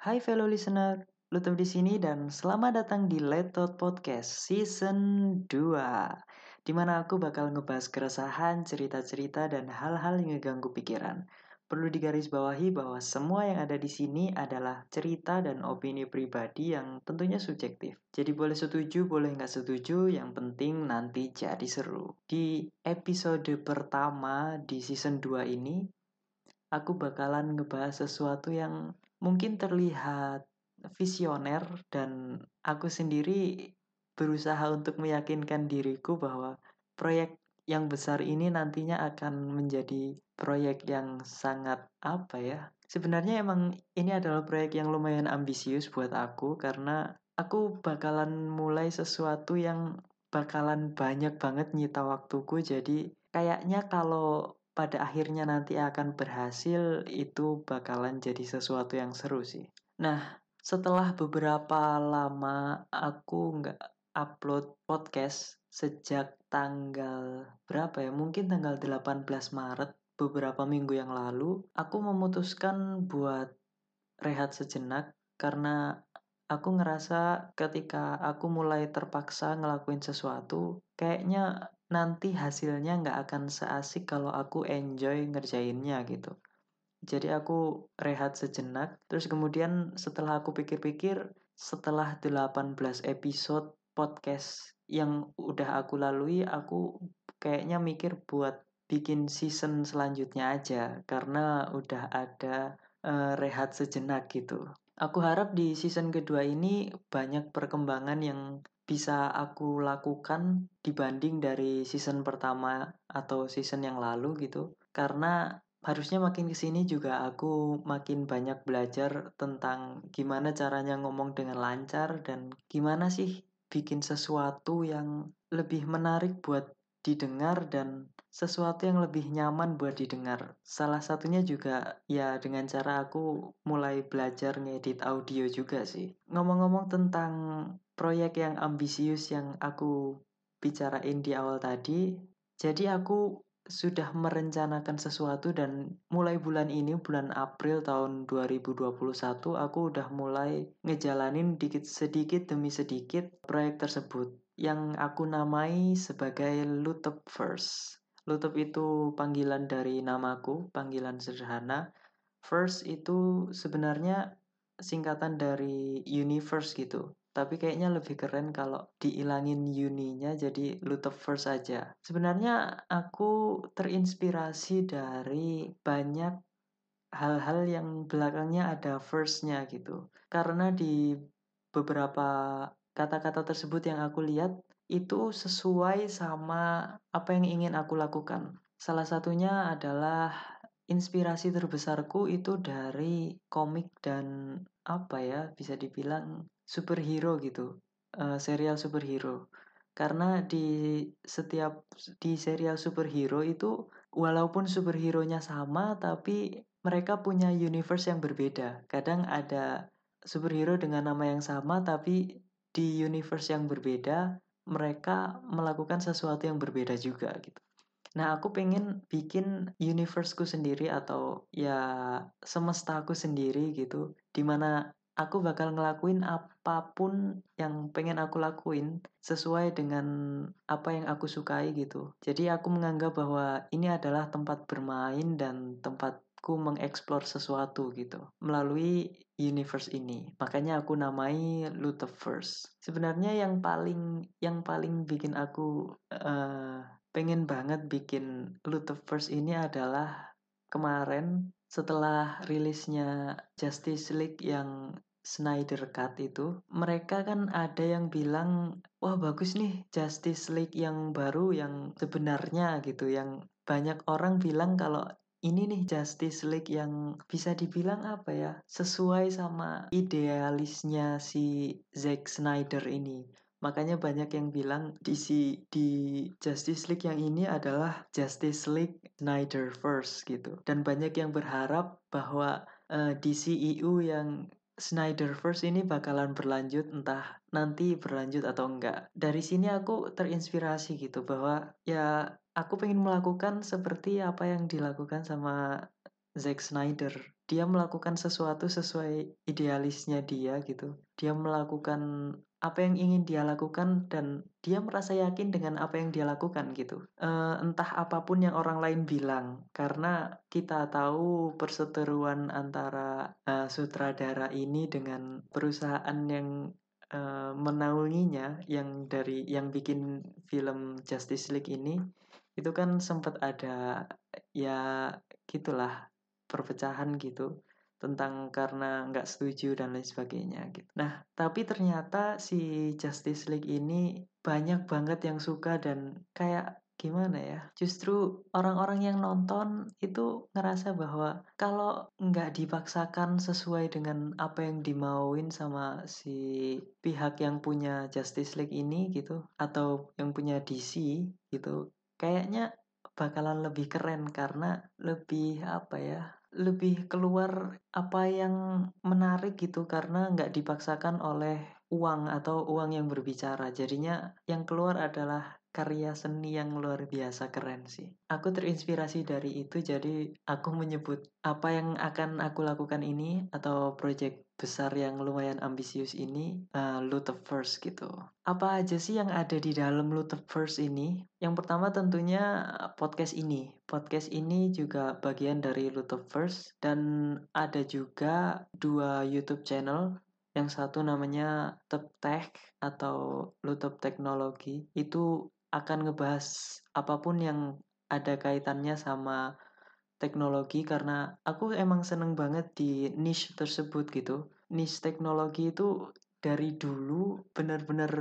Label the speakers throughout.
Speaker 1: Hai fellow listener, Lutfi di sini dan selamat datang di Letot Podcast Season 2 Di mana aku bakal ngebahas keresahan, cerita-cerita, dan hal-hal yang ngeganggu pikiran Perlu digarisbawahi bahwa semua yang ada di sini adalah cerita dan opini pribadi yang tentunya subjektif. Jadi boleh setuju, boleh nggak setuju, yang penting nanti jadi seru. Di episode pertama di season 2 ini, aku bakalan ngebahas sesuatu yang mungkin terlihat visioner dan aku sendiri berusaha untuk meyakinkan diriku bahwa proyek yang besar ini nantinya akan menjadi proyek yang sangat apa ya? Sebenarnya emang ini adalah proyek yang lumayan ambisius buat aku karena aku bakalan mulai sesuatu yang bakalan banyak banget nyita waktuku jadi kayaknya kalau pada akhirnya nanti akan berhasil itu bakalan jadi sesuatu yang seru sih. Nah, setelah beberapa lama aku nggak upload podcast sejak tanggal berapa ya? Mungkin tanggal 18 Maret beberapa minggu yang lalu, aku memutuskan buat rehat sejenak karena aku ngerasa ketika aku mulai terpaksa ngelakuin sesuatu, kayaknya nanti hasilnya nggak akan seasik kalau aku enjoy ngerjainnya gitu. Jadi aku rehat sejenak, terus kemudian setelah aku pikir-pikir, setelah 18 episode podcast yang udah aku lalui, aku kayaknya mikir buat bikin season selanjutnya aja karena udah ada uh, rehat sejenak gitu. Aku harap di season kedua ini banyak perkembangan yang bisa aku lakukan dibanding dari season pertama atau season yang lalu gitu. Karena harusnya makin ke sini juga aku makin banyak belajar tentang gimana caranya ngomong dengan lancar dan gimana sih bikin sesuatu yang lebih menarik buat didengar dan sesuatu yang lebih nyaman buat didengar. Salah satunya juga ya dengan cara aku mulai belajar ngedit audio juga sih. Ngomong-ngomong tentang proyek yang ambisius yang aku bicarain di awal tadi, jadi aku sudah merencanakan sesuatu dan mulai bulan ini bulan April tahun 2021 aku udah mulai ngejalanin dikit sedikit demi sedikit proyek tersebut yang aku namai sebagai Lutep First. Lutep itu panggilan dari namaku, panggilan sederhana. First itu sebenarnya singkatan dari universe gitu. Tapi kayaknya lebih keren kalau diilangin uninya jadi Luther First aja. Sebenarnya aku terinspirasi dari banyak hal-hal yang belakangnya ada firstnya gitu. Karena di beberapa kata-kata tersebut yang aku lihat itu sesuai sama apa yang ingin aku lakukan. Salah satunya adalah inspirasi terbesarku itu dari komik dan apa ya bisa dibilang superhero gitu, uh, serial superhero. Karena di setiap di serial superhero itu walaupun superhero-nya sama tapi mereka punya universe yang berbeda. Kadang ada superhero dengan nama yang sama tapi di universe yang berbeda mereka melakukan sesuatu yang berbeda juga gitu. Nah, aku pengen bikin universeku sendiri atau ya semesta aku sendiri gitu, di mana aku bakal ngelakuin apa pun yang pengen aku lakuin sesuai dengan apa yang aku sukai gitu. Jadi aku menganggap bahwa ini adalah tempat bermain dan tempatku mengeksplor sesuatu gitu melalui universe ini. Makanya aku namai Lutherverse. Sebenarnya yang paling yang paling bikin aku uh, pengen banget bikin Lutherverse ini adalah kemarin setelah rilisnya Justice League yang Snyder Cut itu, mereka kan ada yang bilang, wah bagus nih Justice League yang baru yang sebenarnya gitu, yang banyak orang bilang kalau ini nih Justice League yang bisa dibilang apa ya, sesuai sama idealisnya si Zack Snyder ini. Makanya banyak yang bilang di si di Justice League yang ini adalah Justice League Snyder First gitu. Dan banyak yang berharap bahwa uh, eh, DCEU yang Snyder First ini bakalan berlanjut entah nanti berlanjut atau enggak. Dari sini aku terinspirasi gitu bahwa ya aku pengen melakukan seperti apa yang dilakukan sama Zack Snyder. Dia melakukan sesuatu sesuai idealisnya dia gitu. Dia melakukan apa yang ingin dia lakukan dan dia merasa yakin dengan apa yang dia lakukan gitu. Uh, entah apa pun yang orang lain bilang karena kita tahu perseteruan antara uh, sutradara ini dengan perusahaan yang uh, menaunginya yang dari yang bikin film Justice League ini itu kan sempat ada ya gitulah perpecahan gitu tentang karena nggak setuju dan lain sebagainya gitu. Nah, tapi ternyata si Justice League ini banyak banget yang suka dan kayak gimana ya justru orang-orang yang nonton itu ngerasa bahwa kalau nggak dipaksakan sesuai dengan apa yang dimauin sama si pihak yang punya Justice League ini gitu atau yang punya DC gitu kayaknya bakalan lebih keren karena lebih apa ya lebih keluar apa yang menarik gitu karena nggak dipaksakan oleh uang atau uang yang berbicara. Jadinya yang keluar adalah karya seni yang luar biasa keren sih. Aku terinspirasi dari itu jadi aku menyebut apa yang akan aku lakukan ini atau project besar yang lumayan ambisius ini uh, First gitu. Apa aja sih yang ada di dalam First ini? Yang pertama tentunya podcast ini. Podcast ini juga bagian dari First dan ada juga dua YouTube channel yang satu namanya Tech atau Lutop Teknologi itu akan ngebahas apa pun yang ada kaitannya sama teknologi karena aku emang seneng banget di niche tersebut gitu. Niche teknologi itu dari dulu benar-benar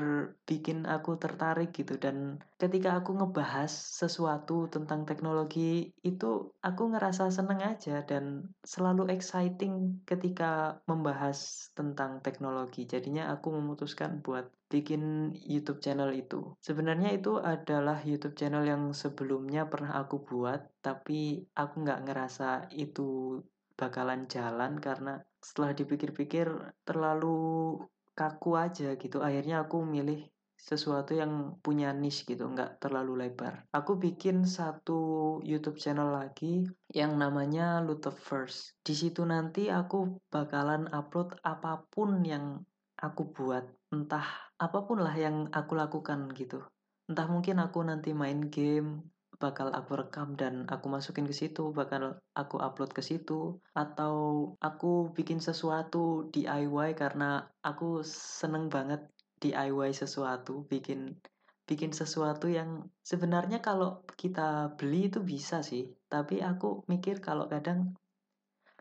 Speaker 1: bikin aku tertarik gitu. Dan ketika aku ngebahas sesuatu tentang teknologi itu aku ngerasa seneng aja dan selalu exciting ketika membahas tentang teknologi. Jadinya aku memutuskan buat bikin YouTube channel itu. Sebenarnya itu adalah YouTube channel yang sebelumnya pernah aku buat tapi aku nggak ngerasa itu bakalan jalan karena setelah dipikir-pikir terlalu kaku aja gitu. Akhirnya aku milih sesuatu yang punya niche gitu nggak terlalu lebar. Aku bikin satu YouTube channel lagi yang namanya Lutop First di situ nanti aku bakalan upload apa pun yang aku buat. Entah apa pun lah yang aku lakukan gitu. Entah mungkin aku nanti main game bakal aku rekam dan aku masukin ke situ, bakal aku upload ke situ, atau aku bikin sesuatu DIY karena aku seneng banget DIY sesuatu, bikin bikin sesuatu yang sebenarnya kalau kita beli itu bisa sih, tapi aku mikir kalau kadang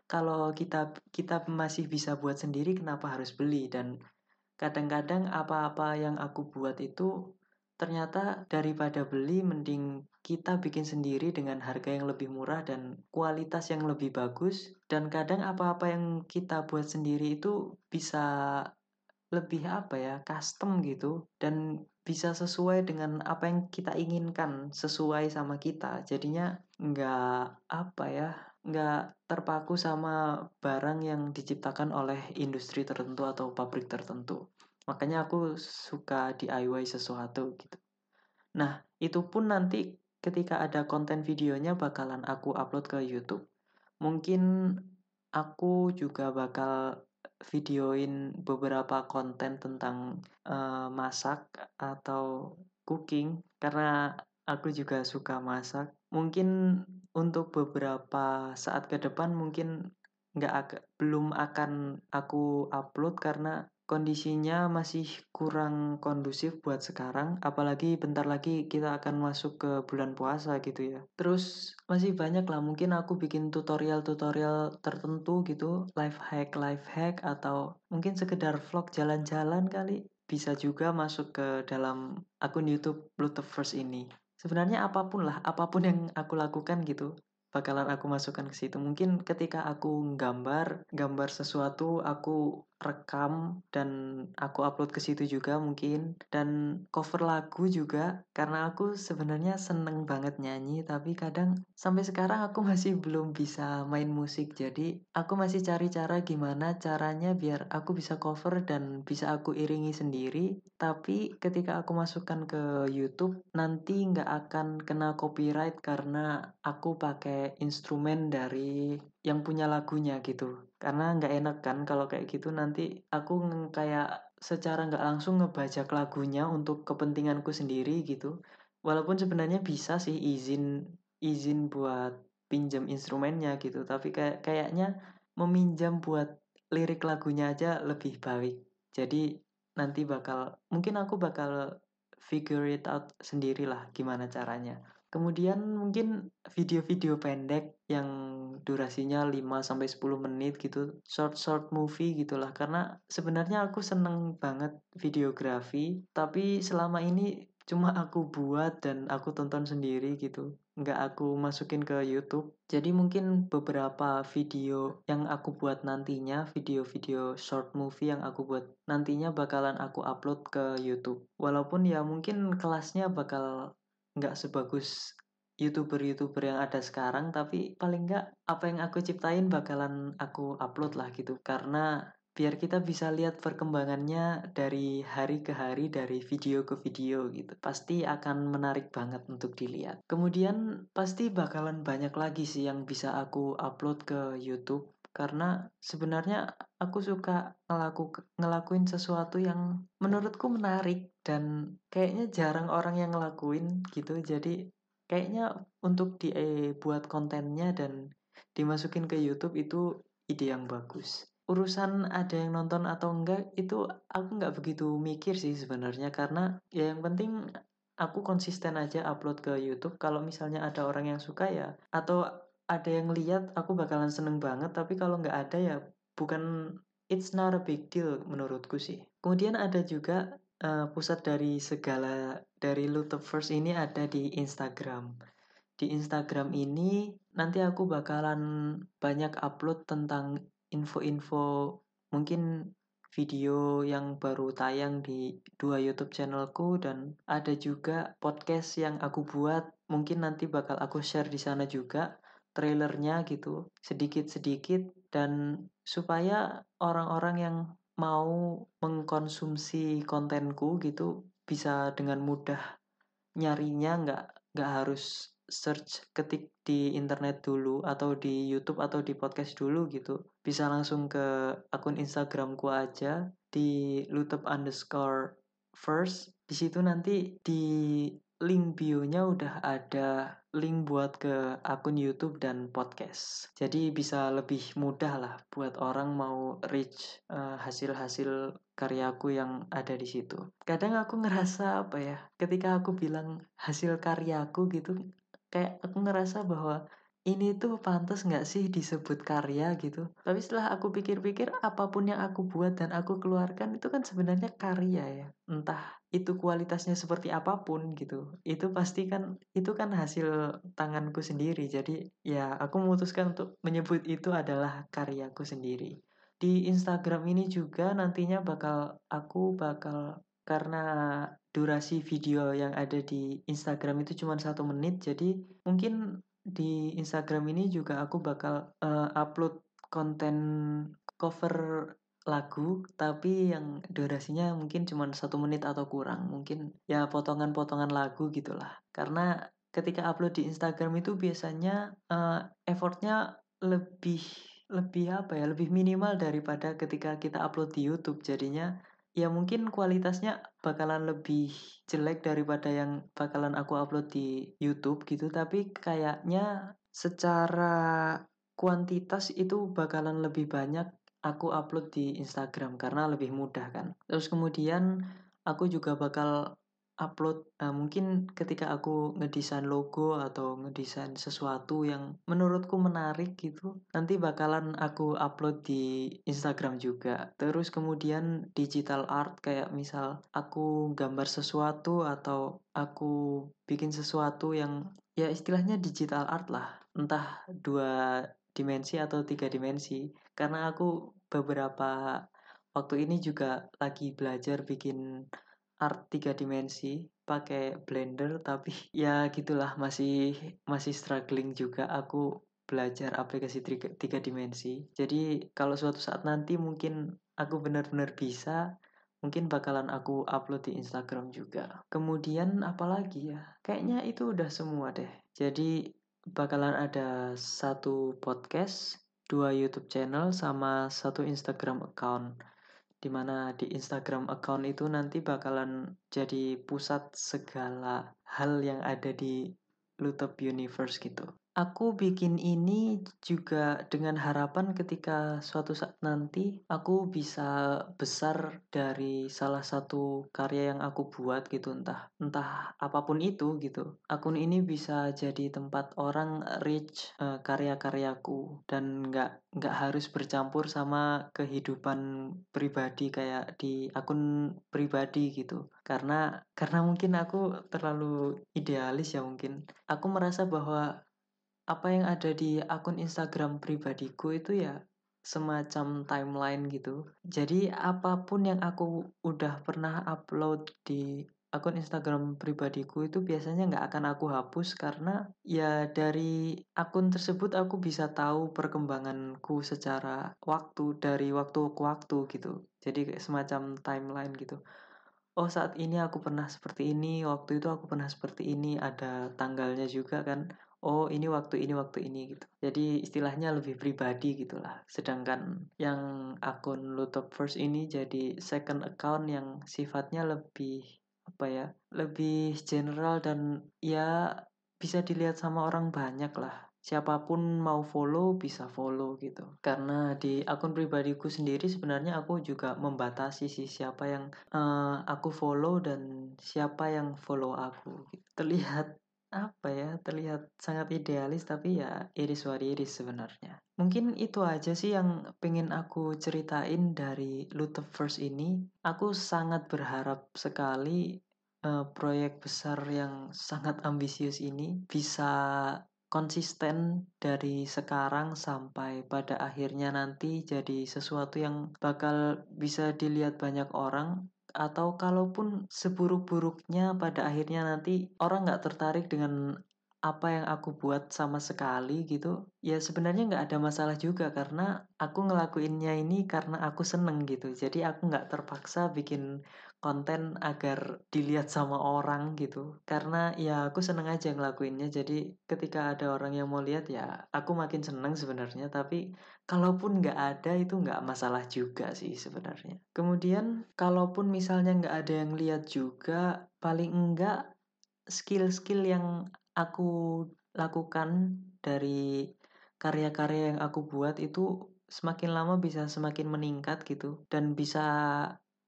Speaker 1: kalau kita kita masih bisa buat sendiri kenapa harus beli? Dan kadang-kadang apa-apa yang aku buat itu ternyata daripada beli mending kita bikin sendiri dengan harga yang lebih murah dan kualitas yang lebih bagus. Dan kadang apa-apa yang kita buat sendiri itu bisa lebih apa ya custom gitu. Dan bisa sesuai dengan apa yang kita inginkan sesuai sama kita. Jadinya nggak apa ya nggak terpaku sama barang yang diciptakan oleh industri tertentu atau pabrik tertentu Makanya aku suka DIY sesuatu gitu. Nah, itu pun nanti ketika ada konten videonya bakalan aku upload ke YouTube. Mungkin aku juga bakal videoin beberapa konten tentang uh, masak atau cooking karena aku juga suka masak. Mungkin untuk beberapa saat ke depan mungkin nggak belum akan aku upload karena kondisinya masih kurang kondusif buat sekarang, apalagi bentar lagi kita akan masuk ke bulan puasa gitu ya. Terus masih banyak lah, mungkin aku bikin tutorial-tutorial tertentu gitu, life hack, life hack, atau mungkin sekedar vlog jalan-jalan kali. Bisa juga masuk ke dalam akun YouTube Bluetooth First ini. Sebenarnya apa pun lah, apa pun yang aku lakukan gitu, bakalan aku masukkan ke situ. Mungkin ketika aku gambar, gambar sesuatu, aku rekam dan aku upload ke situ juga mungkin. Dan cover lagu juga karena aku sebenarnya seneng banget nyanyi tapi kadang sampai sekarang aku masih belum bisa main musik. Jadi aku masih cari cara gimana caranya biar aku bisa cover dan bisa aku iringi sendiri. Tapi ketika aku masukkan ke YouTube nanti nggak akan kena copyright karena aku pakai instrumen dari yang punya lagunya gitu. Karena nggak enak kan kalau kayak gitu nanti aku kayak secara nggak langsung ngebajak lagunya untuk kepentinganku sendiri gitu. Walaupun sebenarnya bisa sih izin izin buat pinjam instrumennya gitu. Tapi kayak kayaknya meminjam buat lirik lagunya aja lebih baik. Jadi nanti bakal mungkin aku bakal figure it out sendirilah gimana caranya Kemudian mungkin video-video pendek yang durasinya 5 sampai 10 menit gitu, short-short movie gitulah. Karena sebenarnya aku seneng banget videografi, tapi selama ini cuma aku buat dan aku tonton sendiri gitu. Nggak aku masukin ke YouTube. Jadi mungkin beberapa video yang aku buat nantinya, video-video short movie yang aku buat nantinya bakalan aku upload ke YouTube. Walaupun ya mungkin kelasnya bakal nggak sebagus youtuber-youtuber yang ada sekarang tapi paling nggak apa yang aku ciptain bakalan aku upload lah gitu. Karena biar kita bisa lihat perkembangannya dari hari ke hari dari video ke video gitu pasti akan menarik banget untuk dilihat. Kemudian pasti bakalan banyak lagi sih yang bisa aku upload ke YouTube karena sebenarnya aku suka ngelaku ngelakuin sesuatu yang menurutku menarik dan kayaknya jarang orang yang ngelakuin gitu. Jadi kayaknya untuk dibuat eh, kontennya dan dimasukin ke YouTube itu ide yang bagus. Urusan ada yang nonton atau enggak itu aku nggak begitu mikir sih sebenarnya. Karena ya yang penting aku konsisten aja upload ke YouTube. Kalau misalnya ada orang yang suka ya atau ada yang lihat aku bakalan seneng banget tapi kalau nggak ada ya bukan it's not a big deal menurutku sih. Kemudian ada juga uh, pusat dari segala dari first ini ada di Instagram. Di Instagram ini nanti aku bakalan banyak upload tentang info-info mungkin video yang baru tayang di dua YouTube channelku dan ada juga podcast yang aku buat mungkin nanti bakal aku share di sana juga trailernya gitu sedikit-sedikit dan supaya orang-orang yang mau mengkonsumsi kontenku gitu bisa dengan mudah nyarinya nggak nggak harus search ketik di internet dulu atau di YouTube atau di podcast dulu gitu. Bisa langsung ke akun Instagramku aja di lutup underscore first. Di situ nanti di link bio-nya udah ada link buat ke akun YouTube dan podcast. Jadi bisa lebih mudah lah buat orang mau reach uh, hasil-hasil karyaku yang ada di situ. Kadang aku ngerasa apa ya, ketika aku bilang hasil karyaku gitu, kayak aku ngerasa bahwa ini tuh pantas nggak sih disebut karya gitu. Tapi setelah aku pikir-pikir, apa pun yang aku buat dan aku keluarkan itu kan sebenarnya karya ya. Entah itu kualitasnya seperti apa pun gitu. Itu pasti kan itu kan hasil tanganku sendiri. Jadi ya aku memutuskan untuk menyebut itu adalah karyaku sendiri. Di Instagram ini juga nantinya bakal aku bakal karena durasi video yang ada di Instagram itu cuma satu menit jadi mungkin di Instagram ini juga aku bakal uh, upload konten cover lagu tapi yang durasinya mungkin cuma satu menit atau kurang. Mungkin ya potongan-potongan lagu gitulah. Karena ketika upload di Instagram itu biasanya uh, effortnya lebih lebih apa ya lebih minimal daripada ketika kita upload di YouTube. Jadinya ya mungkin kualitasnya bakalan lebih jelek daripada yang bakalan aku upload di YouTube gitu. Tapi kayaknya secara kuantitas itu bakalan lebih banyak aku upload di Instagram karena lebih mudah kan. Terus kemudian aku juga bakal upload nah, mungkin ketika aku ngedesain logo atau ngedesain sesuatu yang menurutku menarik gitu nanti bakalan aku upload di Instagram juga. Terus kemudian digital art kayak misal aku gambar sesuatu atau aku bikin sesuatu yang ya istilahnya digital art lah. Entah dua dimensi atau tiga dimensi. Karena aku beberapa waktu ini juga lagi belajar bikin art tiga dimensi pakai blender tapi ya gitulah masih masih struggling juga aku belajar aplikasi tiga, tiga dimensi. Jadi kalau suatu saat nanti mungkin aku benar-benar bisa mungkin bakalan aku upload di Instagram juga. Kemudian apalagi ya? Kayaknya itu udah semua deh. Jadi bakalan ada satu podcast dua YouTube channel sama satu Instagram account. Di mana di Instagram account itu nanti bakalan jadi pusat segala hal yang ada di Lutop Universe gitu. Aku bikin ini juga dengan harapan ketika suatu saat nanti aku bisa besar dari salah satu karya yang aku buat gitu entah entah apa pun itu gitu. Akun ini bisa jadi tempat orang reach uh, karya-karyaku dan nggak nggak harus bercampur sama kehidupan pribadi kayak di akun pribadi gitu. Karena karena mungkin aku terlalu idealis ya mungkin. Aku merasa bahwa apa yang ada di akun Instagram pribadiku itu ya semacam timeline gitu. Jadi apa pun yang aku udah pernah upload di akun Instagram pribadiku itu biasanya nggak akan aku hapus karena ya dari akun tersebut aku bisa tahu perkembanganku secara waktu dari waktu ke waktu gitu. Jadi semacam timeline gitu. Oh saat ini aku pernah seperti ini, waktu itu aku pernah seperti ini, ada tanggalnya juga kan oh ini waktu ini waktu ini gitu. Jadi istilahnya lebih pribadi gitulah. Sedangkan yang akun Lutop First ini jadi second account yang sifatnya lebih apa ya lebih general dan ya bisa dilihat sama orang banyak lah. Siapa pun mau follow bisa follow gitu. Karena di akun pribadiku sendiri sebenarnya aku juga membatasi sih siapa yang uh, aku follow dan siapa yang follow aku gitu. terlihat apa ya terlihat sangat idealis tapi ya iris wariris sebenarnya. Mungkin itu aja sih yang pengen aku ceritain dari Luther First ini. Aku sangat berharap sekali uh, proyek besar yang sangat ambisius ini bisa konsisten dari sekarang sampai pada akhirnya nanti jadi sesuatu yang bakal bisa dilihat banyak orang atau kalaupun seburuk-buruknya pada akhirnya nanti orang nggak tertarik dengan apa yang aku buat sama sekali gitu ya sebenarnya nggak ada masalah juga karena aku ngelakuinnya ini karena aku seneng gitu. Jadi aku nggak terpaksa bikin konten agar dilihat sama orang gitu. Karena ya aku seneng aja ngelakuinnya. Jadi ketika ada orang yang mau lihat ya aku makin seneng sebenarnya. Tapi kalaupun nggak ada itu nggak masalah juga sih sebenarnya. Kemudian kalaupun misalnya nggak ada yang lihat juga paling enggak skill-skill yang aku lakukan dari karya-karya yang aku buat itu semakin lama bisa semakin meningkat gitu. Dan bisa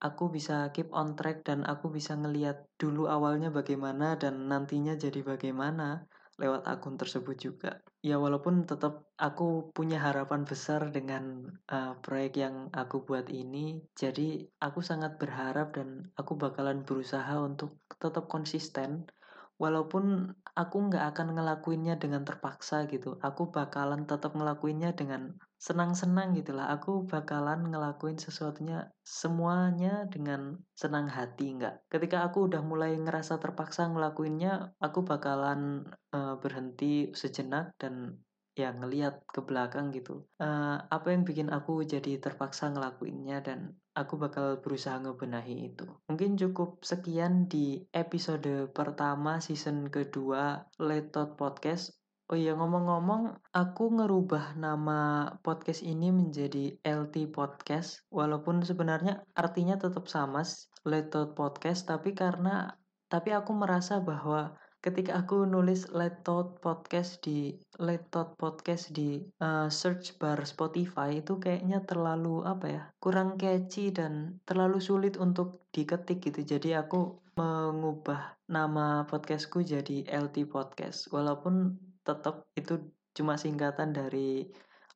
Speaker 1: aku bisa keep on track dan aku bisa ngeliat dulu awalnya bagaimana dan nantinya jadi bagaimana lewat akun tersebut juga. Ya walaupun tetap aku punya harapan besar dengan uh, proyek yang aku buat ini, jadi aku sangat berharap dan aku bakalan berusaha untuk tetap konsisten walaupun aku nggak akan ngelakuinnya dengan terpaksa gitu aku bakalan tetap ngelakuinnya dengan senang-senang gitulah aku bakalan ngelakuin sesuatunya semuanya dengan senang hati nggak. Ketika aku udah mulai ngerasa terpaksa ngelakuinnya aku bakalan uh, berhenti sejenak dan ya ngelihat ke belakang gitu. Uh, apa yang bikin aku jadi terpaksa ngelakuinnya dan aku bakal berusaha ngebenahi itu? Mungkin cukup sekian di episode pertama season kedua Letot Podcast. Oh iya ngomong-ngomong, aku ngerubah nama podcast ini menjadi LT Podcast, walaupun sebenarnya artinya tetap sama, Letot Podcast, tapi karena tapi aku merasa bahwa ketika aku nulis Letot Podcast di Letot Podcast di uh, search bar Spotify itu kayaknya terlalu apa ya kurang catchy dan terlalu sulit untuk diketik gitu jadi aku mengubah nama podcastku jadi LT Podcast walaupun tetap itu cuma singkatan dari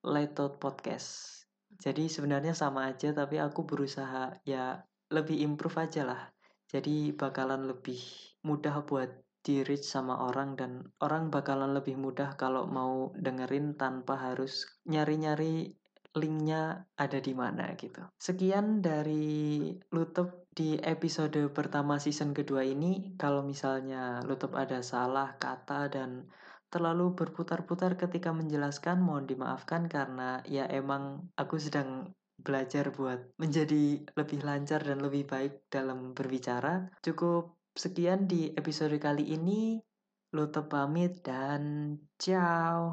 Speaker 1: Letot Podcast. Jadi sebenarnya sama aja tapi aku berusaha ya lebih improve aja lah. Jadi bakalan lebih mudah buat di reach sama orang dan orang bakalan lebih mudah kalau mau dengerin tanpa harus nyari-nyari linknya ada di mana gitu. Sekian dari Lutup di episode pertama season kedua ini. Kalau misalnya Lutup ada salah kata dan terlalu berputar-putar ketika menjelaskan mohon dimaafkan karena ya emang aku sedang belajar buat menjadi lebih lancar dan lebih baik dalam berbicara. Cukup sekian di episode kali ini. Luto pamit dan ciao.